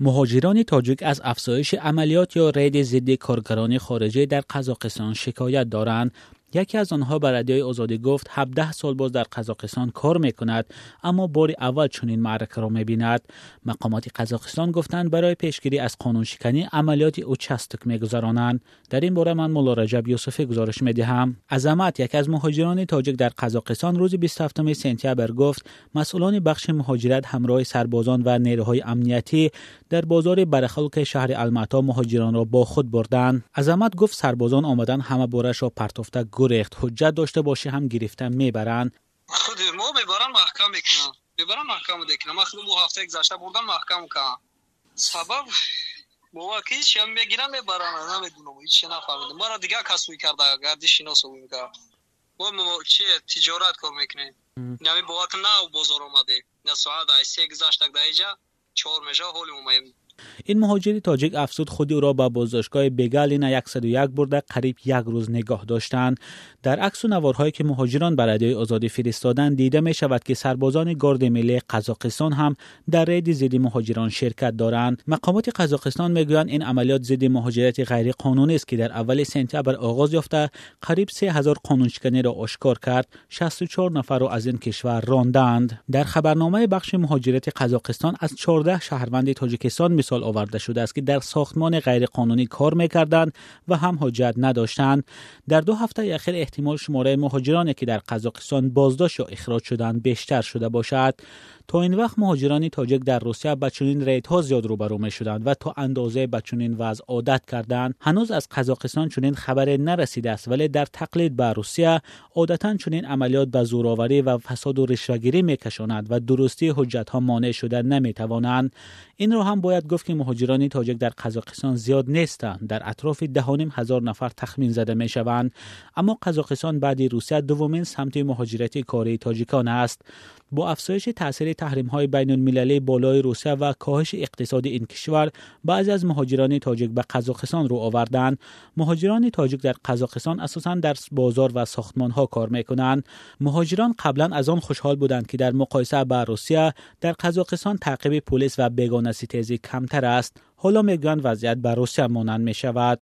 مهاجران تاجیک از افزایش عملیات یا رید ضد کارگران خارجی در قزاقستان شکایت دارند. یکی از آنها به رادیوی آزادی گفت 17 سال باز در قزاقستان کار می کند اما بار اول چنین معرکه را می بیند مقامات قزاقستان گفتند برای پیشگیری از قانون شکنی عملیات او چستک می گذرانند در این باره من مولا رجب یوسفی گزارش می دهم عظمت یکی از مهاجران تاجیک در قزاقستان روز 27 سپتامبر گفت مسئولان بخش مهاجرت همراه سربازان و نیروهای امنیتی در بازار برخلق شهر المتا مهاجران را با خود بردند. عظمت گفت سربازان آمدن همه بارش را پرتفته гурехт ҳуҷҷат дошта бошӣ ҳам гирифта мебаранд. Худи мо мебаранд маҳкам мекунанд мебаранд маҳкам декунам. Ман худи мо ҳафтаи гузашта бурдам маҳкам кардам сабаб бовар ки ҳичи ҳам мегирам мебаранд намедунам ҳичи нафаҳмидам. Мара дигар касбуй карда гардишино сӯй мекард мо чи тиҷорат кор мекунем. Яъне бовар нав бозор омадем. На соат ай се гузашта даҷа чор межа ҳолим омаем. این مهاجری تاجیک افسود خودی او را به بازداشتگاه بگالینا 101 برده قریب یک روز نگاه داشتند. در عکس و نوارهایی که مهاجران برای آزادی فرستادن دیده می شود که سربازان گارد ملی قزاقستان هم در رید ضد مهاجران شرکت دارند. مقامات قزاقستان می‌گویند این عملیات ضد مهاجرت غیر قانونی است که در اول سپتامبر آغاز یافته قریب 3000 قانونشکنی را آشکار کرد. 64 نفر را از این کشور راندند. در خبرنامه بخش مهاجرت قزاقستان از 14 شهروند تاجیکستان مثال آورده شده است که در ساختمان غیرقانونی کار می‌کردند و هم حجت نداشتند. در دو هفته اخیر احتمال شماره مهاجرانی که در قزاقستان بازداشت یا اخراج شدند بیشتر شده باشد. تا این وقت مهاجران تاجک در روسیه به چنین ریدها زیاد روبرو می شدند و تا اندازه به چنین وضع عادت کردند هنوز از قزاقستان چنین خبر نرسیده است. ولی در تقلید به روسیه عادتا چنین عملیات به زورآوری و فساد و رشوهگیری میکشاند و درستی حجت ها مانع شده نمی توانند این را هم باید گفت که مهاجران تاجک در قزاقستان زیاد نیستند. در اطراف دهانیم هزار نفر تخمین زده می شوند اما قزاقستان بعد روسیه دومین سمت مهاجرت کاری تاجیکان است. با افزایش تاثیر تحریم های بین المللی بالای روسیه و کاهش اقتصاد این کشور بعضی از مهاجران تاجیک به قزاقستان رو آوردند مهاجران تاجیک در قزاقستان اساسا در بازار و ساختمان ها کار می‌کنند. مهاجران قبلا از آن خوشحال بودند که در مقایسه با روسیه در قزاقستان تعقیب پلیس و بیگانه ستیزی کمتر است. حالا می‌گویند وضعیت به روسیه مانند می شود